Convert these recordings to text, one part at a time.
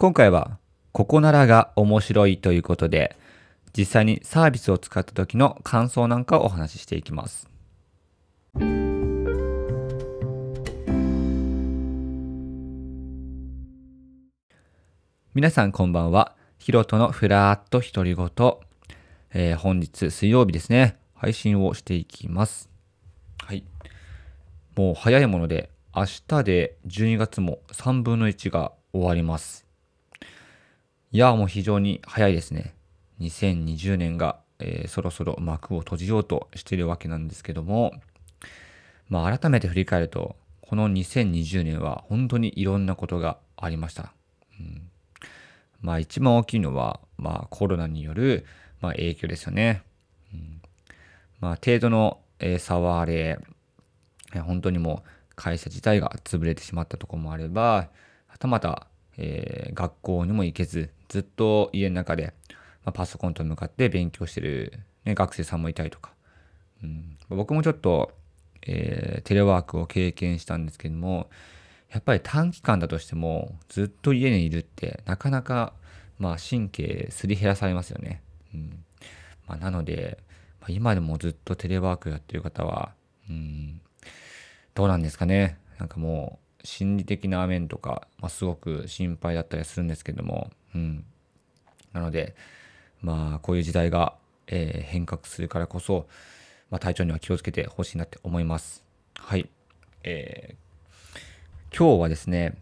今回は、ここならが面白いということで、実際にサービスを使った時の感想なんかをお話ししていきます。皆さんこんばんは。ヒロトのふらーっと独り言。えー、本日水曜日ですね。配信をしていきます。はい。もう早いもので、明日で12月も3分の1が終わります。いや、もう非常に早いですね。2020年が、えー、そろそろ幕を閉じようとしているわけなんですけども、まあ改めて振り返ると、この2020年は本当にいろんなことがありました。うん、まあ一番大きいのは、まあコロナによる、まあ、影響ですよね。うん、まあ程度の、えー、差はあれ、え本当にもう会社自体が潰れてしまったとこもあれば、はたまた、えー、学校にも行けず、ずっと家の中で、まあ、パソコンと向かって勉強してる、ね、学生さんもいたりとか、うん、僕もちょっと、えー、テレワークを経験したんですけども、やっぱり短期間だとしてもずっと家にいるってなかなか、まあ、神経すり減らされますよね。うんまあ、なので、まあ、今でもずっとテレワークやってる方は、うん、どうなんですかね。なんかもう、心理的な面とか、まあ、すごく心配だったりするんですけども、うん。なので、まあ、こういう時代が、えー、変革するからこそ、まあ、体調には気をつけてほしいなって思います。はい。えー、今日はですね、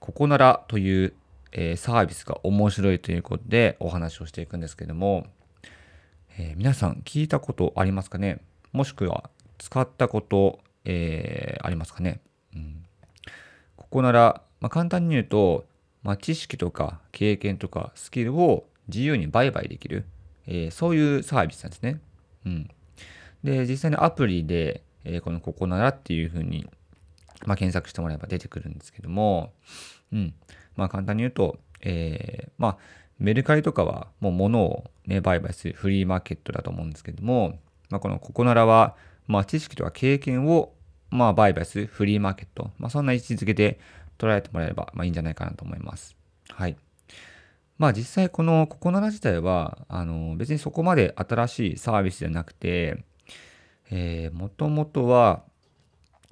ここならという、えー、サービスが面白いということでお話をしていくんですけども、えー、皆さん聞いたことありますかね？もしくは使ったことえー、ありますかね？うん、ここなら、まあ、簡単に言うと、まあ、知識とか経験とかスキルを自由に売買できる、えー、そういうサービスなんですね。うん、で、実際にアプリで、えー、このここならっていうふうに、まあ、検索してもらえば出てくるんですけども、うん。まあ簡単に言うと、えー、まあメルカリとかはもう物をね、売買するフリーマーケットだと思うんですけども、まあこのここならは、まあ知識とか経験をまあ、売買するフリーマーケット、まあ、そんな位置づけで捉えてもらえれば、まあ、いいんじゃないかなと思います。はい。まあ実際このココナラ自体は、あの別にそこまで新しいサービスじゃなくて、えー、もともとは、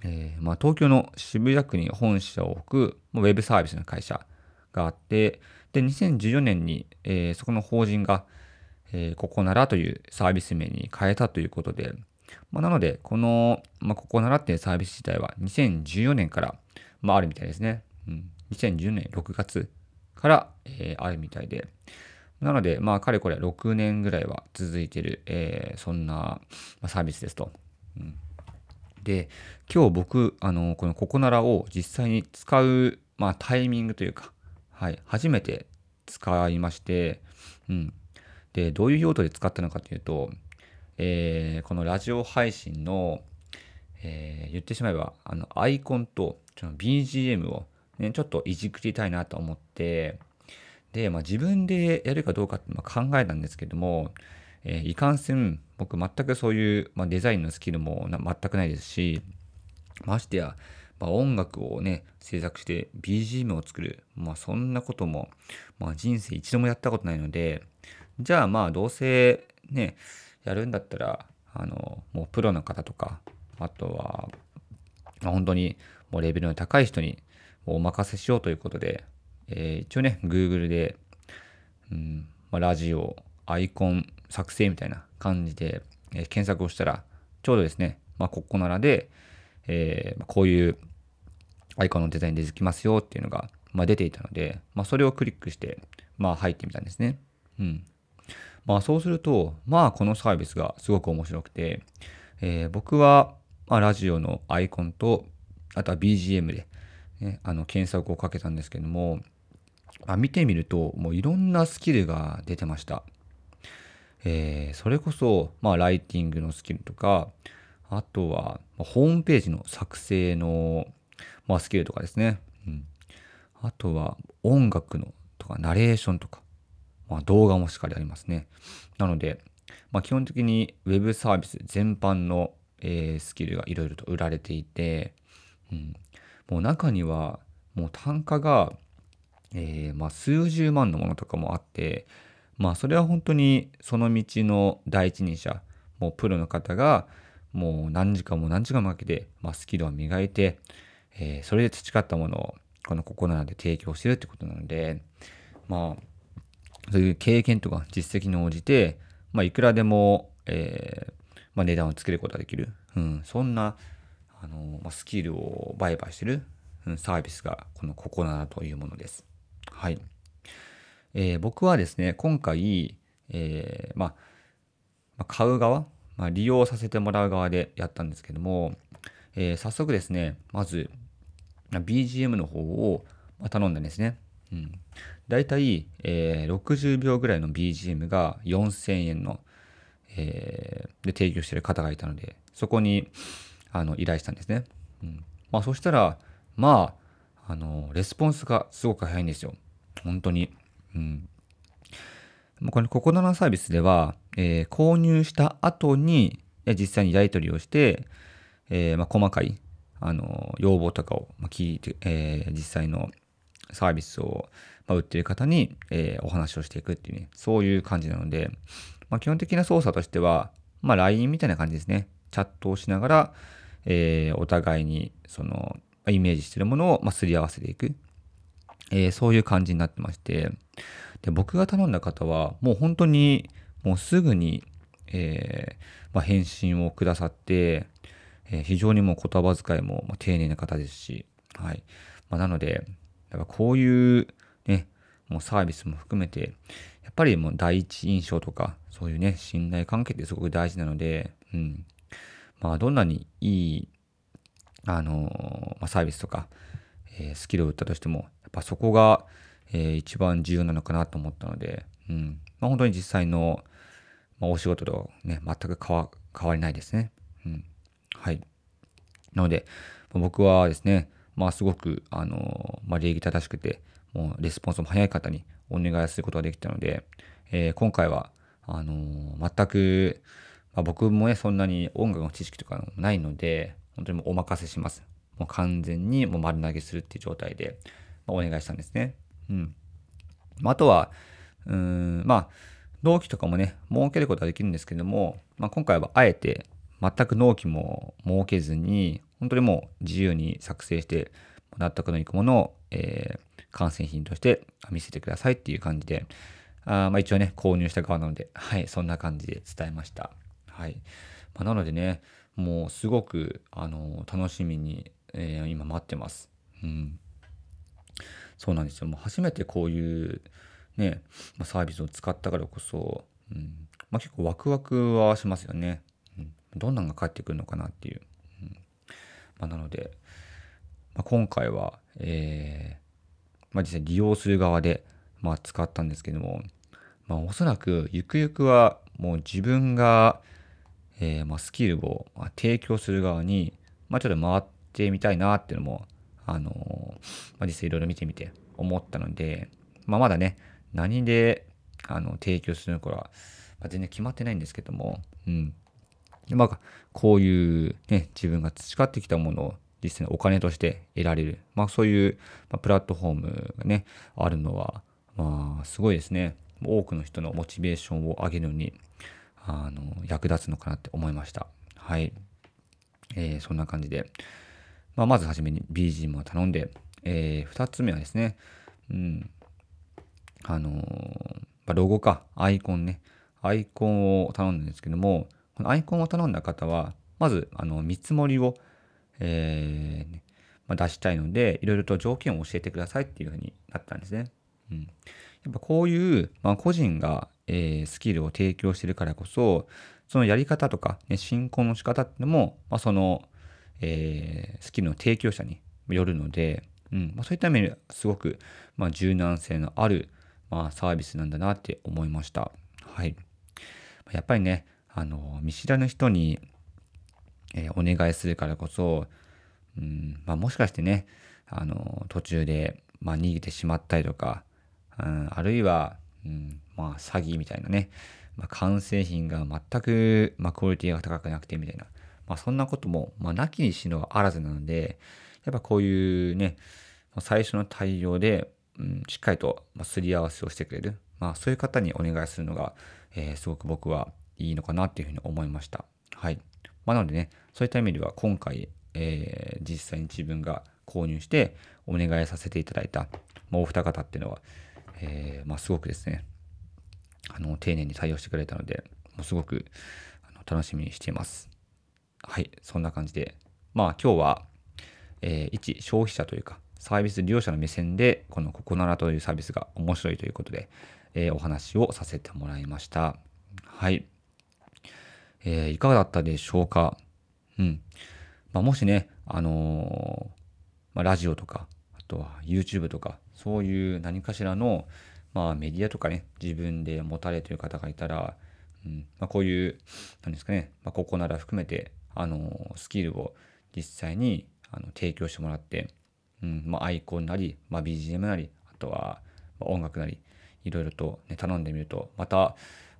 えー、まあ、東京の渋谷区に本社を置くウェブサービスの会社があって、で、2014年に、えー、そこの法人が、えー、ココナラというサービス名に変えたということで、まあ、なので、この、まあ、ここ習っているサービス自体は2014年から、まあ、あるみたいですね。うん、2010年6月から、えー、あるみたいで。なので、まあ、かれこれ6年ぐらいは続いてる、えー、そんなサービスですと。うん、で、今日僕、あの、このココナラを実際に使う、まあ、タイミングというか、はい、初めて使いまして、うん。で、どういう用途で使ったのかというと、えー、このラジオ配信の、えー、言ってしまえば、あの、アイコンと、BGM を、ね、ちょっといじくりたいなと思って、で、まあ、自分でやるかどうかって考えたんですけども、えー、いかんせん、僕全くそういう、まあ、デザインのスキルも全くないですし、ましてや、まあ、音楽をね、制作して BGM を作る。まあそんなことも、まあ人生一度もやったことないので、じゃあまあどうせね、やるんだったら、あの、もうプロの方とか、あとは、まあ、本当にもうレベルの高い人にお任せしようということで、えー、一応ね、Google で、うんまあ、ラジオ、アイコン作成みたいな感じで、えー、検索をしたら、ちょうどですね、まあ、ここならで、えー、こういうアイコンのデザインでできますよっていうのが、まあ、出ていたので、まあ、それをクリックして、まあ、入ってみたんですね。うん。まあそうすると、まあこのサービスがすごく面白くて、えー、僕は、まあ、ラジオのアイコンと、あとは BGM で、ね、あの検索をかけたんですけども、まあ、見てみると、もういろんなスキルが出てました。えー、それこそ、まあ、ライティングのスキルとか、あとは、ホームページの作成の、まあ、スキルとかですね。うん、あとは、音楽のとか、ナレーションとか、まあ、動画もしっかりありますね。なので、まあ、基本的に Web サービス全般の、えー、スキルがいろいろと売られていて、うん、もう中にはもう単価が、えー、まあ、数十万のものとかもあって、まあ、それは本当にその道の第一人者、もうプロの方が、もう何時間も何時間もかけて、まあ、スキルを磨いて、えー、それで培ったものを、このここなので提供してるってことなので、まあ、そういう経験とか実績に応じて、まあ、いくらでも、えー、まあ、値段をつけることができる。うん、そんな、あの、まあ、スキルを売買してる、うん、サービスが、このココナラというものです。はい。えー、僕はですね、今回、えー、まあ、買う側、まあ、利用させてもらう側でやったんですけども、えー、早速ですね、まず、BGM の方を頼んだんですね。うん。だいたい、えー、60秒ぐらいの BGM が4000円の、えー、で提供してる方がいたので、そこにあの依頼したんですね。うん。まあそしたら、まあ、あの、レスポンスがすごく早いんですよ。本当に。うん。このココナラサービスでは、えー、購入した後に実際にやり取りをして、えーまあ、細かいあの要望とかを聞いて、えー、実際のサービスを、まあ、売っている方に、え、お話をしていくっていうね、そういう感じなので、まあ、基本的な操作としては、まあ、LINE みたいな感じですね。チャットをしながら、えー、お互いにそのイメージしているものを、まあ、すり合わせていく、えー、そういう感じになってまして、で僕が頼んだ方は、もう本当にもうすぐに、えーまあ、返信をくださって、え、非常にもう言葉遣いも丁寧な方ですし、はい。まあ、なので、だからこういうね、もうサービスも含めて、やっぱりもう第一印象とか、そういうね、信頼関係ってすごく大事なので、うん。まあ、どんなにいい、あのまあ、サービスとか、えー、スキルを売ったとしても、やっぱそこが、えー、一番重要なのかなと思ったので、うん。まあ、本当に実際の、まあ、お仕事とね、全く変わ変わりないですね。うん。はい。なので、僕はですね、まあすごく、あの、まあ礼儀正しくて、もうレスポンスも早い方にお願いすることができたので、えー、今回は、あの全く、まあ、僕もね、そんなに音楽の知識とかないので、本当にもうお任せします。もう完全にもう丸投げするっていう状態で、まあ、お願いしたんですね。うん。あ、あとは、うん、まあ、納期とかもね、設けることはできるんですけども、まあ、今回はあえて全く納期も設けずに、本当にもう自由に作成して納得のいくものを、えー、完成品として見せてくださいっていう感じで、あまあ、一応ね、購入した側なので、はい、そんな感じで伝えました。はい。まあ、なのでね、もうすごく、あの楽しみに、えー、今待ってます。うん。そうなんですよ。もう初めてこういうね、まあ、サービスを使ったからこそ、うんまあ、結構ワクワクはしますよね。うん、どんなのが返ってくるのかなっていう。まあ、なので、まあ、今回は、えーまあ、実際利用する側で、まあ、使ったんですけども、まあ、おそらくゆくゆくはもう自分が、えーまあ、スキルを提供する側に、まあ、ちょっと回ってみたいなっていうのも、あのー、まあ、実際いろいろ見てみて思ったので、まあ、まだね、何であの提供するのかは、まあ、全然決まってないんですけども、うん。まあ、こういうね、自分が培ってきたものを実際にお金として得られる、まあそういう、ま、プラットフォームがね、あるのは、まあすごいですね。多くの人のモチベーションを上げるのに、あの、役立つのかなって思いました。はい。えー、そんな感じで、まあまずはじめに BGM を頼んで、えー、2つ目はですね、うん、あのー、ロゴか、アイコンね、アイコンを頼んだんですけども、このアイコンを頼んだ方は、まず、あの、見積もりを、えー、まあ、出したいので、いろいろと条件を教えてくださいっていうふうになったんですね。うん。やっぱこういう、まあ、個人が、えー、スキルを提供してるからこそ、そのやり方とか、ね、進行の仕方っていうのも、まあ、その、えー、スキルの提供者によるので、うんまあ、そういった意味ですごく、まあ、柔軟性のある、まあ、サービスなんだなって思いました。はい。やっぱりね、あの、見知らぬ人に、えー、お願いするからこそ、うんまあ、もしかしてね、あの、途中で、まあ、逃げてしまったりとか、うん、あるいは、うん、まあ、詐欺みたいなね、まあ、完成品が全く、まあ、クオリティが高くなくてみたいな、まあ、そんなことも、まあ、なきにしのあらずなので、やっぱこういうね、最初の対応で、うん、しっかりと、ますり合わせをしてくれる、まあ、そういう方にお願いするのが、えー、すごく僕はいいのかなっていうふうに思いました。はい。まあ、なのでね、そういった意味では今回、えー、実際に自分が購入してお願いさせていただいた、まあ、お二方っていうのは、えー、まあ、すごくですね、あの、丁寧に対応してくれたので、もうすごくあの楽しみにしています。はい、そんな感じで、まあ今日は、えー、一消費者というか、サービス利用者の目線で、このココナラというサービスが面白いということで、えー、お話をさせてもらいました。はい。えー、いかがだったでしょうか？うん。まあ、もしね、あのー、まあ、ラジオとか、あとは YouTube とか、そういう何かしらの、まあ、メディアとかね、自分で持たれてる方がいたら、うん。まあ、こういう、なんですかね、まあ、ここなら含めて、あの、スキルを実際にあの提供してもらって、うん。まあ、アイコンなり、まあ、BGM なり、あとは音楽なり、いろいろと、ね、頼んでみると、また、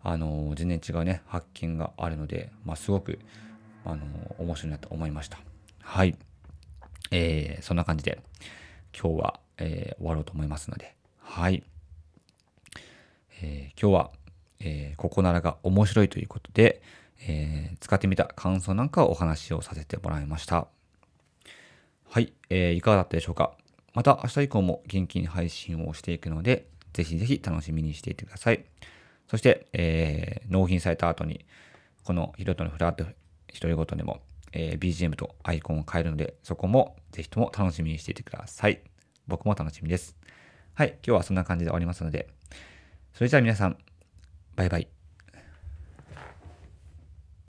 あの、全然違うね、発見があるので、まあ、すごく、あの、面白いなと思いました。はい。えー、そんな感じで、今日は、えー、終わろうと思いますので、はい。えー、今日は、えー、ここならが面白いということで、えー、使ってみた感想なんかをお話をさせてもらいました。はい、えー、いかがだったでしょうか？また明日以降も元気に配信をしていくので、ぜひぜひ楽しみにしていてください。そして、えー、納品された後に、このヒロトのフラット独り言でも、えー、BGM とアイコンを変えるので、そこもぜひとも楽しみにしていてください。僕も楽しみです。はい、今日はそんな感じで終わりますので、それじゃあ皆さん、バイバイ。